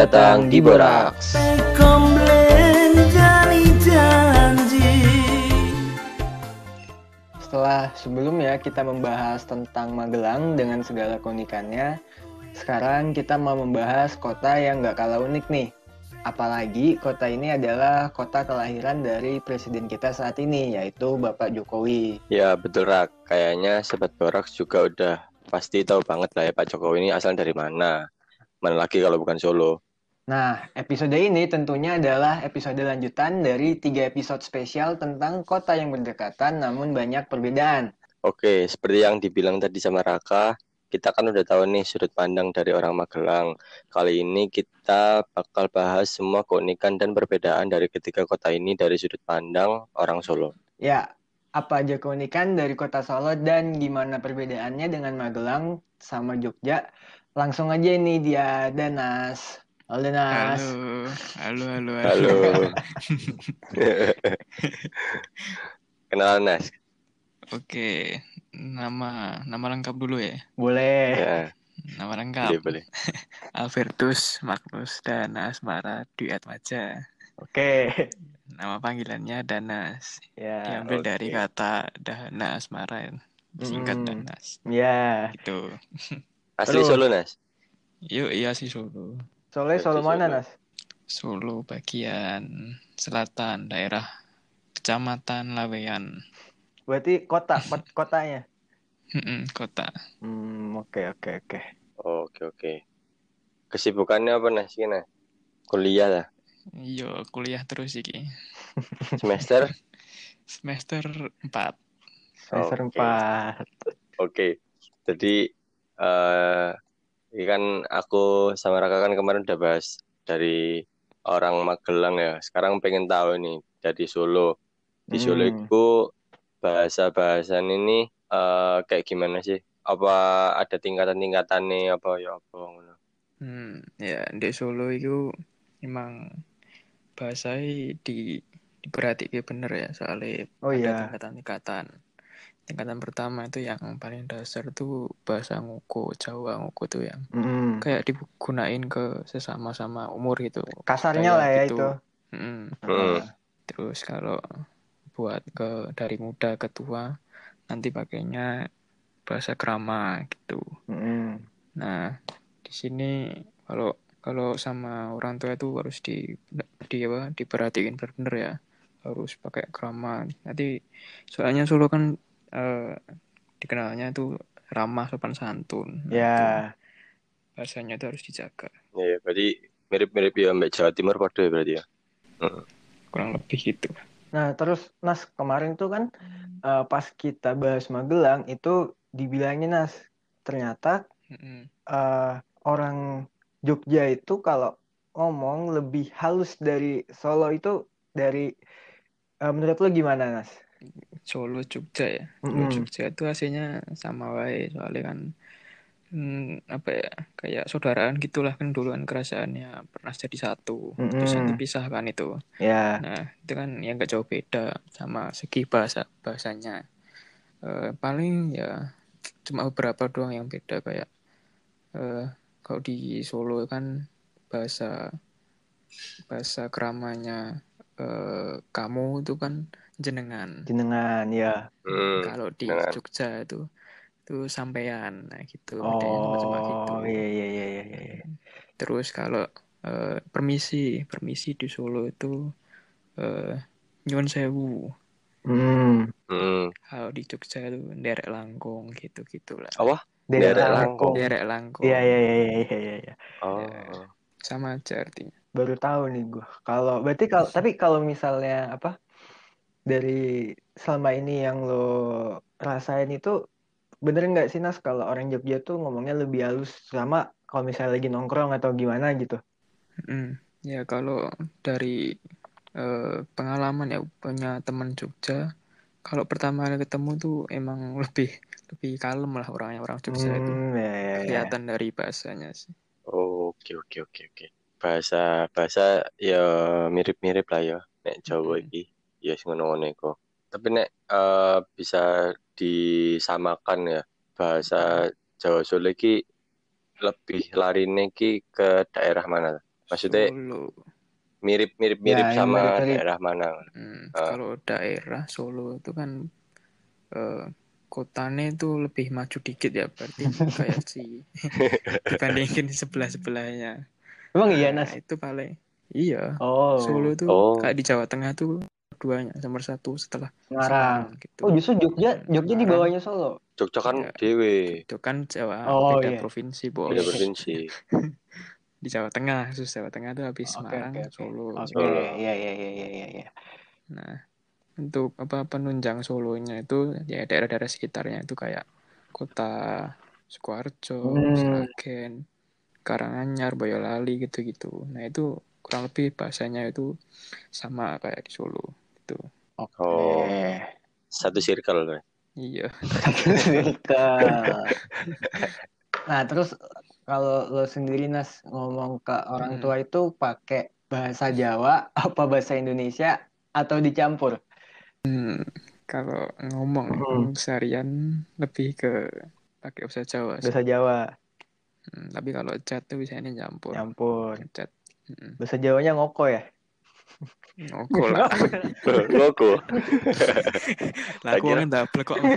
datang di Boraks. Setelah sebelumnya kita membahas tentang Magelang dengan segala keunikannya, sekarang kita mau membahas kota yang nggak kalah unik nih. Apalagi kota ini adalah kota kelahiran dari presiden kita saat ini, yaitu Bapak Jokowi. Ya betul Rak, kayaknya Sobat Boraks juga udah pasti tahu banget lah ya Pak Jokowi ini asal dari mana. Mana lagi kalau bukan Solo. Nah, episode ini tentunya adalah episode lanjutan dari tiga episode spesial tentang kota yang berdekatan namun banyak perbedaan. Oke, seperti yang dibilang tadi sama Raka, kita kan udah tahu nih sudut pandang dari orang Magelang. Kali ini kita bakal bahas semua keunikan dan perbedaan dari ketiga kota ini dari sudut pandang orang Solo. Ya, apa aja keunikan dari kota Solo dan gimana perbedaannya dengan Magelang sama Jogja? Langsung aja ini dia Danas. Halo Danas. Halo, halo, halo. Halo. Kenalan Nas. Oke, nama nama lengkap dulu ya. Boleh. Ya, Nama lengkap boleh boleh. Albertus Magnus Danas Mara Dwi Atmaja. Oke. Nama panggilannya Danas. Ya. Diambil dari oke. kata Dana Asmara. Singkat Mm. Danas. Ya. Itu. Asli. Solo Nas. Yuk, iya sih Solo. Soalnya Solo Berarti mana, Solo. Nas? Solo bagian selatan daerah Kecamatan Laweyan. Berarti kota, kot- kotanya. Kota. Hmm, oke oke oke. Oke oke. Kesibukannya apa Nas? Nas? Kuliah lah. Yo, kuliah terus iki. Semester? Semester 4. Semester empat. Oke. Jadi eh ini kan aku sama Raka kan kemarin udah bahas dari orang Magelang ya. Sekarang pengen tahu nih dari Solo. Di Solo Hmm. itu bahasa-bahasan ini eh kayak gimana sih? Apa ada tingkatan-tingkatannya apa ya apa ngono? Hmm, ya di Solo itu emang bahasanya di diperhatikan bener ya soalnya Oh ada iya. tingkatan-tingkatan. Tingkatan pertama itu yang paling dasar tuh bahasa Ngoko, Jawa Ngoko tuh yang Mm-mm. kayak digunain ke sesama-sama umur gitu. Kasarnya Kayak lah ya gitu. itu. Mm. Hmm. Ah. Terus kalau buat ke dari muda ke tua nanti pakainya bahasa krama gitu. Mm-mm. Nah, di sini kalau kalau sama orang tua itu harus di di apa diperhatiin benar-benar ya. Harus pakai krama. Nanti soalnya Solo kan eh, dikenalnya itu ramah sopan santun. Nah, itu Ya. bahasanya itu harus dijaga. Ya, ya, berarti mirip-mirip ya Mbak Jawa Timur padha ya berarti ya. Kurang lebih gitu. Nah, terus Nas, kemarin tuh kan eh, pas kita bahas Magelang itu dibilangin Nas, ternyata Mm-mm. eh, orang Jogja itu kalau ngomong lebih halus dari Solo itu dari eh, menurut lo gimana Nas? Solo Jogja ya. Solo Mm-mm. Jogja itu hasilnya sama wae soalnya kan hmm, apa ya kayak saudaraan gitulah kan dulu kan kerajaannya pernah jadi satu terus Mm-mm. nanti pisah kan itu Ya. nah itu kan yang nggak jauh beda sama segi bahasa bahasanya Eh, paling ya cuma beberapa doang yang beda kayak eh kalau di Solo kan bahasa bahasa keramanya eh, kamu itu kan jenengan Jenengan ya. Hmm. kalau di dengan- Jogja itu itu sampean nah gitu bedanya macam gitu Oh, iya iya iya iya iya. terus kalau eh, permisi permisi di Solo itu eh, nyuwun sewu Hmm. Hmm. kalau di Jogja itu derek langkung gitu gitulah Apa? Daerah Daerah Langkung. derek langkung Iya iya iya iya iya iya. Oh. sama aja artinya Baru tahu nih gua. Kalau berarti kalau tapi kalau misalnya apa dari selama ini yang lo rasain itu bener nggak sih Nas kalau orang Jogja tuh ngomongnya lebih halus sama kalau misalnya lagi nongkrong atau gimana gitu? Mm, ya kalau dari eh, pengalaman ya punya teman Jogja kalau pertama kali ketemu tuh emang lebih lebih kalem lah orangnya orang Jogja itu Hmm, ya, ya, ya. kelihatan dari bahasanya sih oke oke oke oke. Bahasa bahasa ya mirip-mirip lah ya nek Jawa iki. Ya sing ngono-ngono iku. Tapi nek eh, bisa disamakan ya bahasa Jawa Solo iki lebih larine iki ke daerah mana? Maksudnya Solo. mirip mirip mirip Ya, yang sama mirip-mirip. daerah mana? Hmm, Ah. Kalau daerah Solo itu kan eh, kotanya itu lebih maju dikit ya berarti kayak si dibandingin sebelah sebelahnya. Emang iya Nas? itu paling iya. Oh, Solo tuh Oh. kayak di Jawa Tengah tuh keduanya nomor satu setelah Semarang. gitu. Oh justru Jogja, Jogja di bawahnya Solo. Jogja kan Ya. dewe itu kan Jawa Oh, beda iya. provinsi bos. beda provinsi. Di Jawa Tengah, khusus Jawa Tengah tuh habis Oke, Semarang, oke, oke. Solo. Oke, Solo. iya iya iya iya iya. iya. Nah, untuk apa penunjang Solonya itu ya daerah-daerah sekitarnya itu kayak kota Sukoharjo, Hmm. Sragen, Karanganyar, Boyolali gitu-gitu. Nah, itu kurang lebih bahasanya itu sama kayak di Solo gitu. Oke. Oh. Satu circle. Iya. Circle. nah terus kalau lo sendiri Nas ngomong ke orang Hmm. tua itu pakai bahasa Jawa apa bahasa Indonesia atau dicampur? Kalau ngomong Hmm. seharian lebih ke pakai bahasa Jawa sih. Bahasa Jawa Hmm, tapi kalau chat tuh biasanya nyampur. campur. Chat. Hmm. Bahasa Jawanya ngoko ya? Ngoko lah. Loko. Lah aku kira- double kok.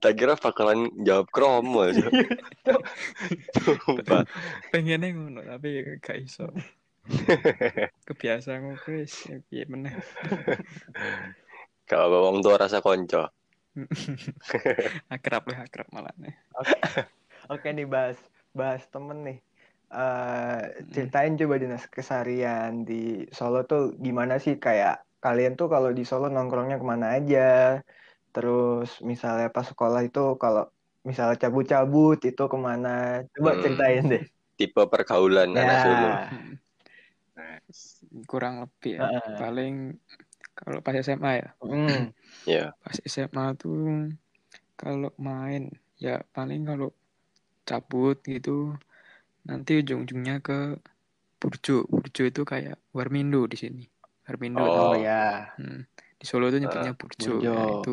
Tak kira bakalan jawab kromo aja. Sumpah. Pengennya ngono tapi gak iso. Kebiasaan ngoko wis piye meneh. Kalau wong tua rasa konco. akrab lah akrab malah nih. Oke nih bahas bahas temen nih. Eh, ceritain coba dinas keseharian di Solo tuh gimana sih kayak kalian tuh kalau di Solo nongkrongnya ke mana aja terus misalnya pas sekolah itu kalau misalnya cabut-cabut itu ke mana coba Hmm. ceritain deh Tipe pergaulan anak Ya. Solo. Hmm. Kurang lebih ya. Heeh. Paling kalau pas SMA ya. Hmm. Ya. Pas SMA tuh kalau main ya paling kalau cabut gitu nanti ujung-ujungnya ke Burjo. Burjo itu kayak Warmindo di sini. Warmindo Oh. oh ya Hmm. Di Solo tuh nyebutnya Burjo. Burjo. Ya, itu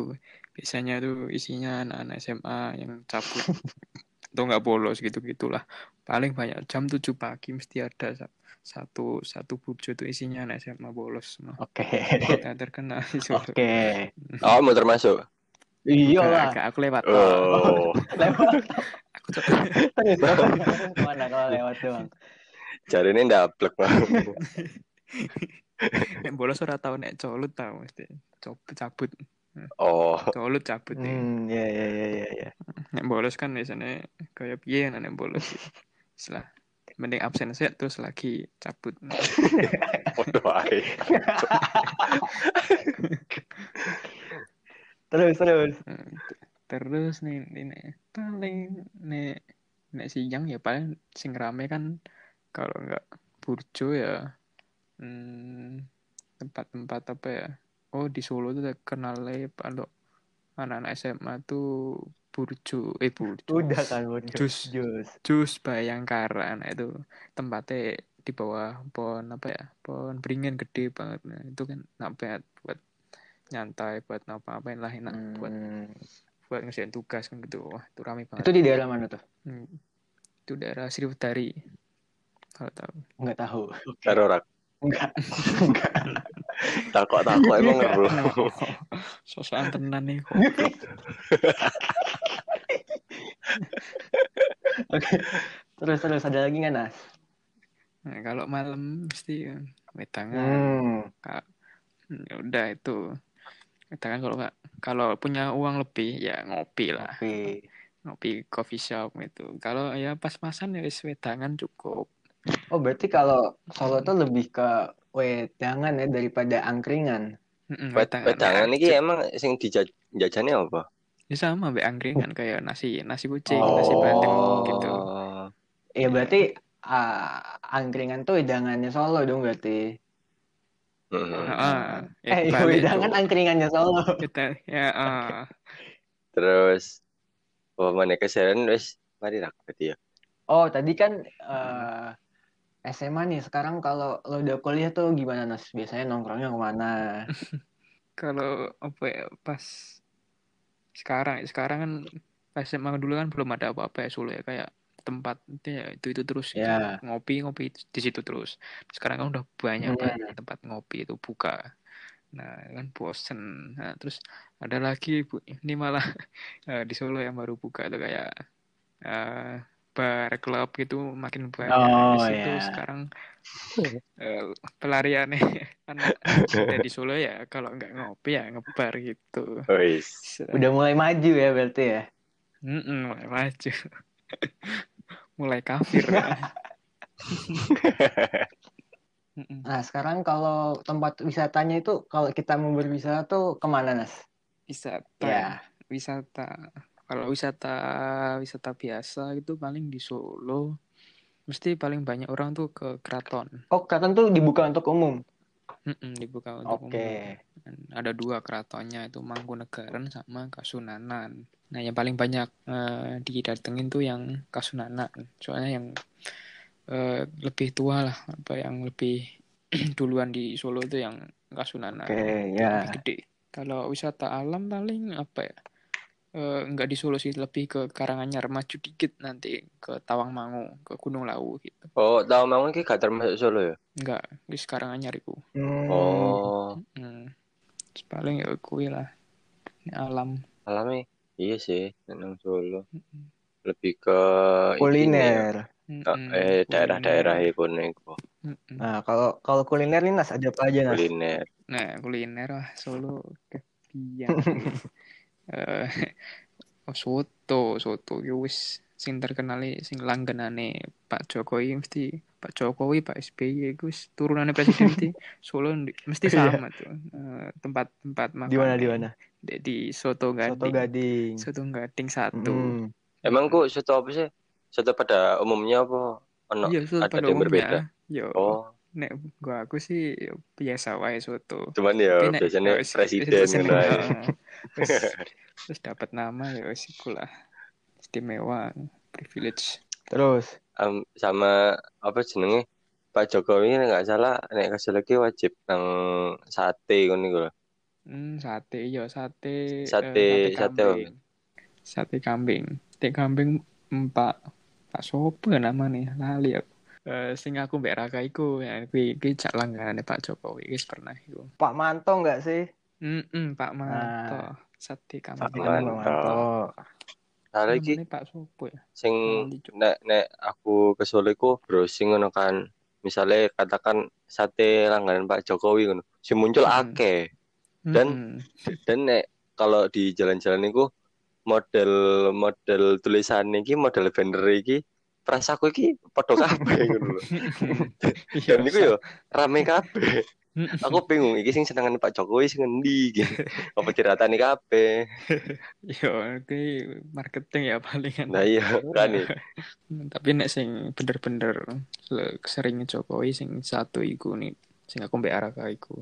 biasanya tuh isinya anak-anak SMA yang cabut atau nggak bolos gitu gitulah. Paling banyak jam 7 pagi mesti ada sa- satu satu Burjo tuh isinya anak SMA bolos semua. oke Kita terkenal di Solo. oke Oh, mau termasuk? Iya lah aku lewat. Oh. lewat Aku ke mana kalau lewat doang Cari ini ndablek Bang. nek bolos ora tau nek colut tau mesti. Coba cabut. Oh. Colut cabut ya. hmm ya ya ya ya ya Nek bolos kan biasanya kayak piye nek bolos. Setelah mending absen set terus lagi cabut. Waduh ae. Terus terus. Hmm, Terus nih ini paling nek nek siang ya paling sing rame kan kalau nggak burjo ya hmm, tempat-tempat apa ya? Oh di Solo tuh terkenal kalau anak-anak SMA tuh burjo eh burjo. Udah kan udah Jus. jus. Jus Bayangkara nah itu tempatnya di bawah pohon apa ya? Pohon beringin gede banget nah, itu kan nampak buat nyantai buat ngapa-ngapain lah enak buat Hmm. buat ngerjain tugas kan gitu wah itu rame banget itu di daerah mana tuh Hmm. itu daerah Sriwedari kalau tahu nggak tahu Terorak. enggak enggak Takok-takok emang ngeru. sosokan tenan nih kok oke terus terus ada lagi nggak nas nah, kalau malam mesti wedangan hmm. Kak. Hmm, ya udah itu wedangan kalau nggak kalau punya uang lebih ya ngopi lah. Oke. ngopi coffee shop gitu. Kalau ya pas-pasan ya wis wedangan cukup. Oh berarti kalau Solo tuh lebih ke wedangan ya daripada angkringan? Wed- Wedangan. ya, iki emang sing dijajane apa? ya sama mbak angkringan kayak nasi nasi kucing nasi bandeng gitu. Oh. ya berarti ah, angkringan tuh wedangannya Solo dong berarti Mm-mm. Heeh, ya eh wedangan tuh. angkringannya Solo kita ya ah. Terus oh mana keseharian wis mari rak berarti ya. oh tadi kan eh, SMA nih sekarang kalau lo udah kuliah tuh gimana Nas biasanya nongkrongnya ke mana kalau apa ya pas sekarang sekarang kan pas SMA dulu kan belum ada apa-apa ya Solo ya kayak tempat itu ya itu itu terus. Ya. ngopi ngopi di situ terus sekarang kan udah banyak Hmm. banget tempat ngopi itu buka nah kan bosen nah, terus ada lagi bu ini malah eh, di Solo yang baru buka itu kayak eh, bar klub gitu makin banyak di Oh, situ ya. sekarang eh, pelariannya anak di Solo ya kalau nggak ngopi ya ngebar gitu Wis. Udah mulai maju ya berarti ya. Mm-mm, mulai maju mulai kafir ya. Nah, sekarang kalau tempat wisatanya itu kalau kita mau berwisata tuh ke mana, Nas? wisata Ya. wisata kalau wisata wisata biasa itu paling di Solo mesti paling banyak orang tuh ke keraton Oh, keraton tuh dibuka untuk umum. Mm-mm, dibuka untuk Oke. umum. Ada dua keratonnya itu Mangkunegaran sama Kasunanan nah yang paling banyak eh, didatengin tuh yang Kasunanan soalnya yang eh, lebih tua lah apa yang lebih duluan di Solo itu yang Kasunanan Oke, ya. lebih gede. Kalau wisata alam paling apa ya? Eh, nggak di Solo sih, lebih ke Karanganyar, maju dikit nanti ke Tawangmangu, ke Gunung Lawu gitu. Oh, mangun ki gak termasuk Solo ya? Enggak, di Karanganyar itu. Hmm. Oh, Hmm. Paling ya kuwi lah. Ini alam. alami. Iya sih, nang Solo. Lebih ke ini ya. Kuliner. Mm-mm, Eh, daerah-daerah kuliner. itu nih kok. Nah, kalau kalau kuliner nih, Nas, ada apa aja, Nas? Kuliner. Nah, kuliner lah Solo kebian. Eh, oh, soto, soto ki wis sing terkenal sing langganane Pak Jokowi mesti Pak Jokowi, Pak SBY iku wis turunane presiden mesti Solo mesti sama tuh. Eh, tempat-tempat makan. Di mana di mana? Di, di Soto Gading. Soto Gading. Soto Gading satu. Mm. Emang kok soto apa sih? Soto pada umumnya apa? Ono Iya, soto ada pada yang berbeda. umumnya. Yo, Oh, nek gua aku sih biasa wae soto. cuman ya Tapi nek- biasanya wis- presiden ngono ae. Terus, terus dapat nama ya wis iku lah. Istimewa, privilege. Terus, Am, sama apa jenenge? Pak Jokowi ini nggak salah nek kasih lagi wajib nang sate ngono iku lho. Hmm, sate iya, sate eh, Sate- sate apa? kambing. Sate kambing. Sate kambing Pak Pak sopo ya namanya? Lali aku. Eh, sing aku mbek Raka iku ya kuwi iki cak langganane Pak Jokowi wis pernah iku. Pak Manto nggak sih? Heeh, Pak Manto. Nah. Sate Pak kambing. Manto. Manto. Nah, lagi Namanya Pak sopo ya? sing nek nek aku ke Solo iku browsing ngono kan. Misalnya katakan sate langganan Pak Jokowi ngono. Sing muncul Hmm. akeh. Dan- Mm-mm. Dan nek kalau di jalan-jalan itu model model tulisan iki model banner iki perasaku iki padha kabeh ngono lho. Iya, Dan niku yo rame kabeh. Aku bingung iki sing senengane Pak Jokowi sing endi iki. Apa diratani kabeh. Yo, kuwi marketing ya palingan. Nah iya kan Tapi nek sing bener-bener sering Jokowi sing satu iku nih, sing aku mbek Araka iku.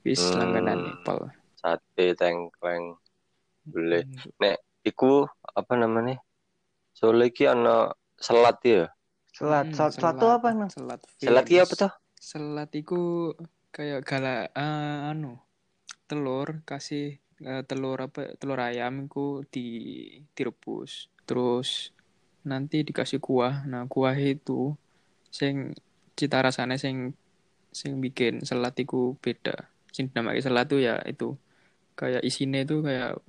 Wis Hmm. langganan Nepal. Sate tengkleng. Boleh. Hmm, Iku apa namanya? Solo iki ana selat ya. Selat. hmm, Selat, selat tuh apa, Nas? Selat. Selat Fish. apa tuh? Selat iku kayak gala ah, anu telur kasih eh, telur apa telur ayam iku di direbus terus nanti dikasih kuah nah kuah itu sing cita rasanya sing sing bikin selat iku beda sing namanya selat tuh ya itu kayak isinya itu kayak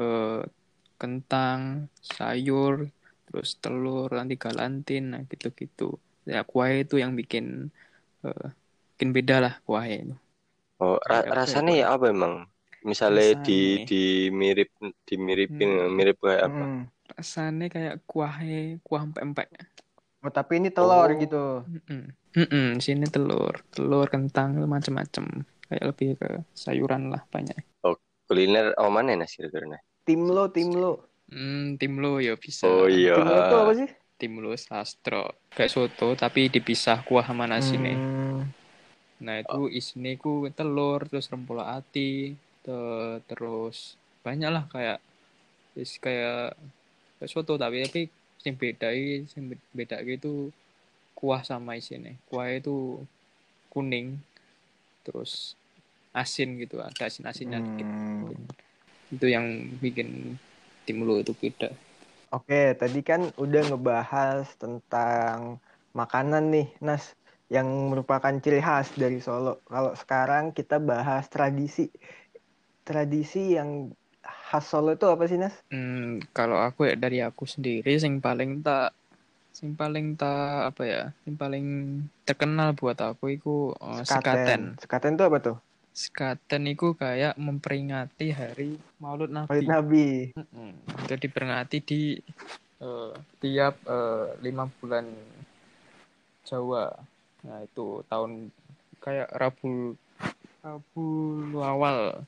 eh, kentang sayur terus telur nanti galantin nah gitu-gitu ya kuah itu yang bikin eh, bikin beda lah kuahnya itu Oh, ra- ya, rasanya ya apa emang? Misalnya di Rasanya. di mirip dimiripin Hmm. mirip kayak apa? Hmm. rasanya kayak kuahnya kuah empek-empek Oh, tapi ini telur Oh. gitu. Mm-mm. Mm-mm, sini telur telur kentang macem-macem kayak lebih ke sayuran lah banyak Kuliner oh mana nasi kira-kira nah? Timlo, timlo. Hmm timlo ya bisa Oh iya. Timlo tuh apa sih? timlo sastro kayak soto tapi dipisah kuah sama nasi nih Hmm. nah itu isinya ku telur terus rempula ati te- terus banyak lah kayak is kayak kayak soto tapi tapi yang beda yang be- beda gitu kuah sama isinya kuah itu kuning terus asin gitu ada asin asinnya dikit Hmm. itu yang bikin tim lu itu beda Oke, tadi kan udah ngebahas tentang makanan nih, Nas, yang merupakan ciri khas dari Solo. Kalau sekarang kita bahas tradisi. Tradisi yang khas Solo itu apa sih, Nas? Hmm, kalau aku ya dari aku sendiri sing paling tak sing paling tak apa ya, sing paling terkenal buat aku itu uh, sekaten. Sekaten itu apa tuh? Sekaten itu kayak memperingati hari Maulud Nabi. Maulid Nabi. Mm-mm. Itu diperingati di eh, tiap eh, lima bulan Jawa. Nah itu tahun kayak Rabu Rabu awal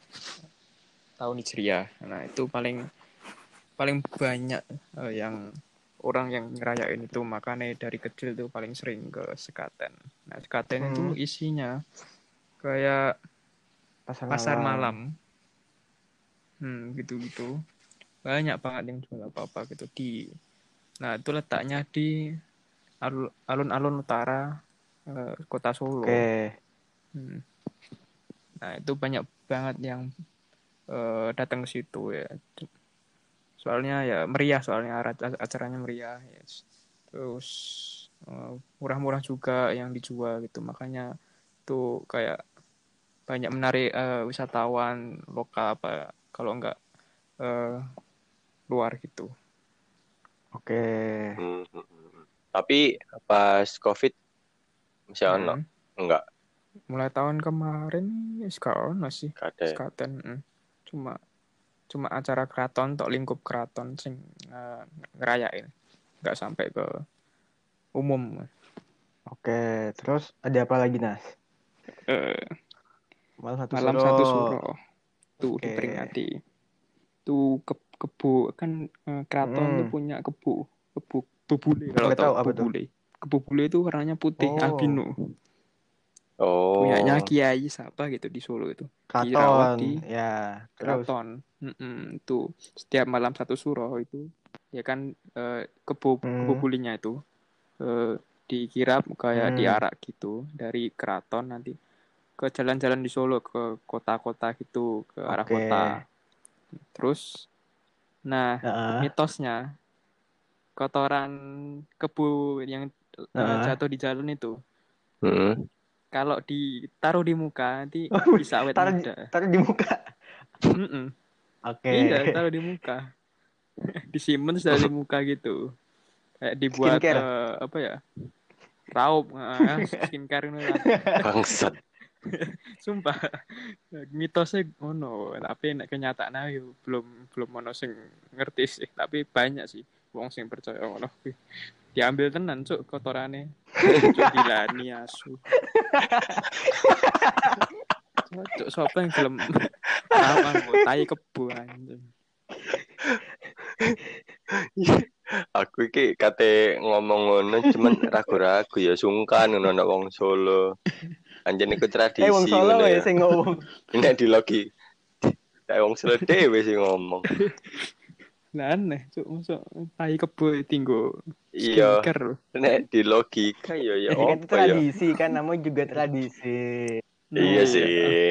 tahun Hijriah. Nah itu paling paling banyak eh, yang orang yang ngerayain itu makanya dari kecil tuh paling sering ke sekaten. Nah sekaten itu Hmm. isinya kayak Pasar, pasar malam. Hmm, gitu-gitu. Banyak banget yang jual apa-apa gitu di Nah, itu letaknya di alun- alun-alun utara eh, Kota Solo. Oke. Hmm. Nah, itu banyak banget yang eh, datang ke situ ya. Soalnya ya meriah soalnya ara- acaranya meriah ya. Terus eh, murah-murah juga yang dijual gitu. Makanya tuh kayak banyak menarik eh, wisatawan lokal apa kalau enggak eh, luar gitu. Oke. Hmm, hmm, hmm. Tapi pas COVID masih ono Hmm. enggak Mulai tahun kemarin sekarang masih ya? sekaten mm. cuma cuma acara keraton tok lingkup keraton sing eh, ngerayain nggak sampai ke umum Oke. Terus ada apa lagi, Nas? Eh, Malam satu malam suro. satu suro tuh Oke. diperingati tuh ke kebo kan eh, keraton Mm. tuh punya kebo kebo bubule kalau tahu tahu apa tuh. bubule kebo bule itu warnanya putih Oh. albino Oh. punyanya kiai siapa gitu di Solo itu Kraton. di Ya. Keraton Mm-mm, itu setiap malam satu suro itu ya kan eh, kebo Hmm. kebo bulinya itu eh, dikirap kayak Hmm. diarak gitu dari keraton nanti ke jalan-jalan di Solo ke kota-kota gitu ke arah kota terus nah Heeh. mitosnya kotoran kebu yang eh, Heeh. jatuh di jalan itu Hmm. kalau ditaruh di muka nanti bisa awet Taruh di, muda taruh di muka. Mm-mm. Oke. Iya, taruh di muka. Disimpan sudah di muka gitu. Kayak dibuat Skincare. eh, apa ya? Raup, eh, skincare ini lah. Bangsat. Sumpah. Mitosnya ngono, tapi nek kenyataan ayo belum belum ono sing ngerti sih, tapi banyak sih wong sing percaya ngono. Diambil tenan cuk kotorane. Dilani asu. Cuk sapa yang gelem Taman tai kebo anjing. Aku iki kate ngomong ngono cuman ragu-ragu ya sungkan ngono wong Solo. Anjen iku tradisi Eh, wong Solo ya sing ngomong. Nek di logi. Kayak wong Solo dhewe sing ngomong. Lah aneh, cuk, masuk tai kebo tinggo Iya, skincare. nek di logika ya ya Ya, kan itu apa ya. tradisi kan namanya juga tradisi. Iya Nah, sih.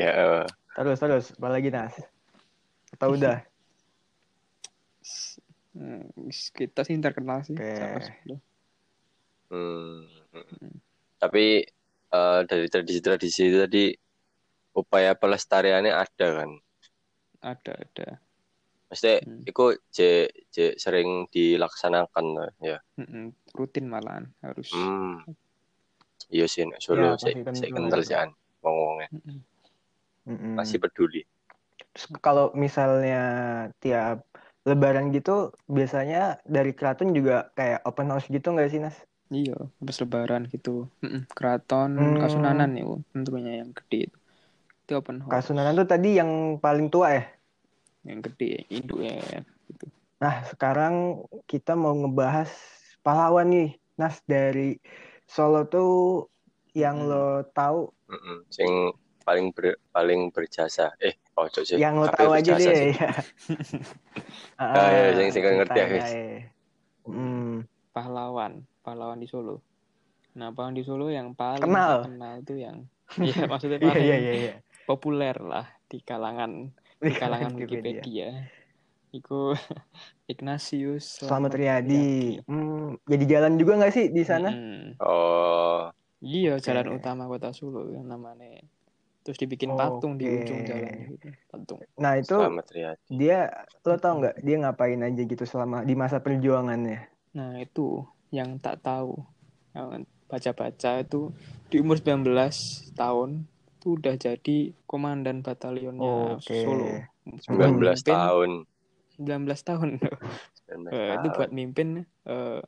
heeh. Terus terus apa lagi Nas? Atau udah? Hmm, kita sih terkenal sih Oke. sama Solo. Hmm. Tapi eh, dari tradisi-tradisi itu tadi upaya pelestariannya ada kan. Ada ada. Maksudnya Hmm. itu je, je sering dilaksanakan ya. Mm-mm, rutin malahan harus. Hmm. Iya sih Solo Ya, pasti sik kental. kental sih an. Mm-mm. masih peduli. Terus kalau misalnya tiap Lebaran gitu biasanya dari keraton juga kayak open house gitu nggak sih Nas? Iya, habis lebaran gitu. Mm-mm, Keraton Hmm. Kasunanan nih, tentunya yang gede itu. Itu open house. Kasunanan tuh tadi yang paling tua ya. Yang gede, induknya gitu. Nah sekarang kita mau ngebahas pahlawan nih Nas dari Solo tuh yang Hmm. lo tahu, Mm-mm. Sing paling ber, paling berjasa. Eh, ojo sih. yang lo tahu aja deh sih. ya. Ah, iya, sing- sing ngerti ya, guys. Hmm, Pahlawan, pahlawan di Solo. Nah, pahlawan di Solo yang paling Kenal. terkenal itu yang Iya, maksudnya Iya paling iya iya iya. populer lah di kalangan di kalangan Wikipedia. Iku Ignatius Selamat Riyadi. Hmm, jadi jalan juga nggak sih di sana? Mm-mm. Oh, Iya, jalan Oke. utama kota Solo yang namanya. Terus dibikin patung di Oke. ujung jalan gitu. Patung. Nah itu selamat Riyadi. dia lo tau nggak dia ngapain aja gitu selama di masa perjuangannya? Nah, itu yang tak tahu. Yang baca-baca itu di umur 19 tahun itu udah jadi komandan batalionnya Oke. Solo. 19 Mimpin- tahun. 19 tahun. 19 Eh, itu tahun. buat mimpin eh,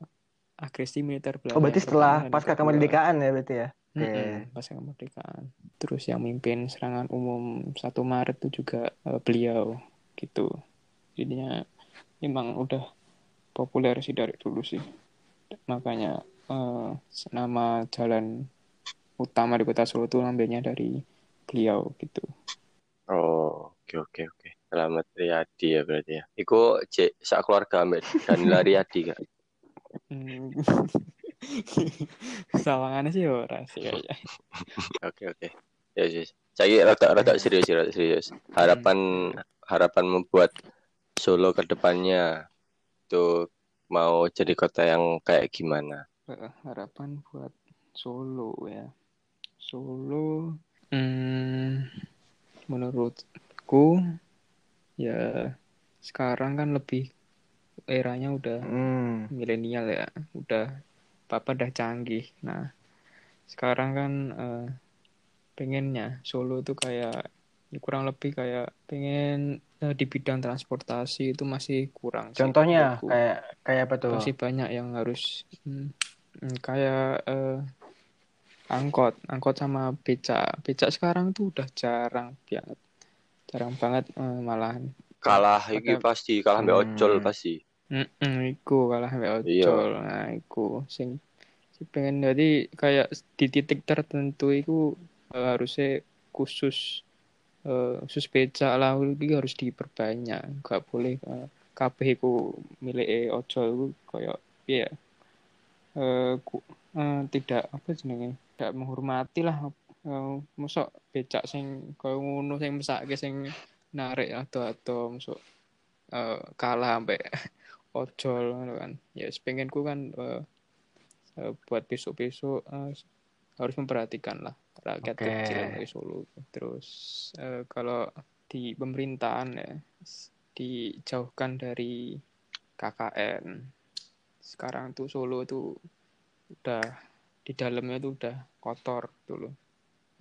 agresi militer Belanda. Oh berarti setelah pasca kemerdekaan ya berarti ya? Oke. Mm-mm, pasca kemerdekaan. Terus yang mimpin serangan umum 1 Maret itu juga eh, beliau gitu. Jadinya memang udah populer sih dari dulu sih. Makanya eh, nama jalan utama di kota Solo itu ambilnya dari beliau gitu. Oh, oke oke oke. Selamat Riyadi ya berarti ya. Iku cek sak keluarga ambek Danila Riyadi kak. Hmm. Sawangannya sih ora sih kayaknya. Oke oke. Ya yes. Saya rada rada serius rada serius. Harapan harapan membuat Solo ke depannya tuh mau jadi kota yang kayak gimana? Harapan buat Solo ya. Solo, hmm, menurutku ya sekarang kan lebih eranya udah Hmm. milenial ya, udah papa udah canggih. Nah, sekarang kan eh, pengennya Solo tuh kayak ya kurang lebih kayak pengen di bidang transportasi itu masih kurang sih Contohnya menurutku kayak kayak apa tuh? masih banyak yang harus hmm, hmm, kayak eh, angkot angkot sama becak becak sekarang tuh udah jarang banget jarang banget eh, malahan Kalah iki Pakai- pasti kalah Hmm. ojol pasti. Mm-mm, iku kalah mbak Iya. ojol nah iku sing sing pengen jadi kayak di titik tertentu iku eh, harusnya khusus eh, khusus becak lah harus diperbanyak. Gak boleh eh, kabeh iku milik ojol iku ya? Eh, ku- eh, tidak apa jenenge? Tidak menghormati lah. Eh, mosok becak sing koyo ngono sing mesake sing narik atau atau mosok eh, kalah sampai ojol kan. Ya pengenku kan eh, eh, buat besok-besok eh, harus memperhatikan lah rakyat Oke. kecil dari Solo terus eh, kalau di pemerintahan ya dijauhkan dari KKN sekarang tuh Solo tuh udah di dalamnya tuh udah kotor tuh loh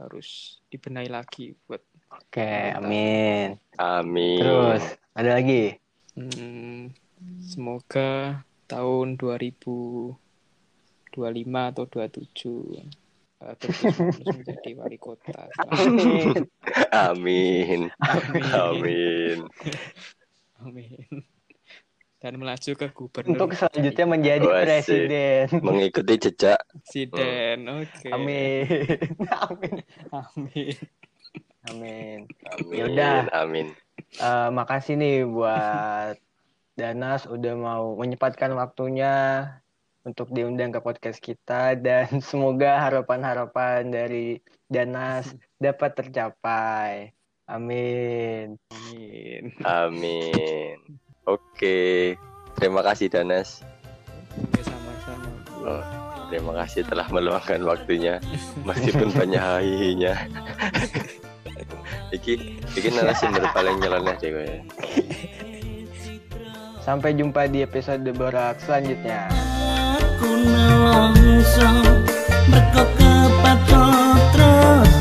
harus dibenahi lagi buat Oke, amin. Amin. Terus ada lagi? Hmm, semoga tahun 2025 atau 27 eh, terus menjadi wali kota. Amin. Amin. Amin. Amin. Amin. Dan melaju ke gubernur. Untuk selanjutnya menjadi Wah, presiden. Mengikuti jejak. presiden. Oke. Amin. Amin. Amin. Amin. Amin. Yaudah. Amin. Eh, makasih nih buat Danas udah mau menyempatkan waktunya untuk diundang ke podcast kita dan semoga harapan-harapan dari Danas dapat tercapai. Amin. Amin. Amin. Oke. Terima kasih Danas. Oke, sama-sama. Oh, terima kasih telah meluangkan waktunya meskipun banyak hahihinya. iki iki narasumber paling nyeleneh gue. Sampai jumpa di episode borak selanjutnya. nelongso Berkok kepat kok terus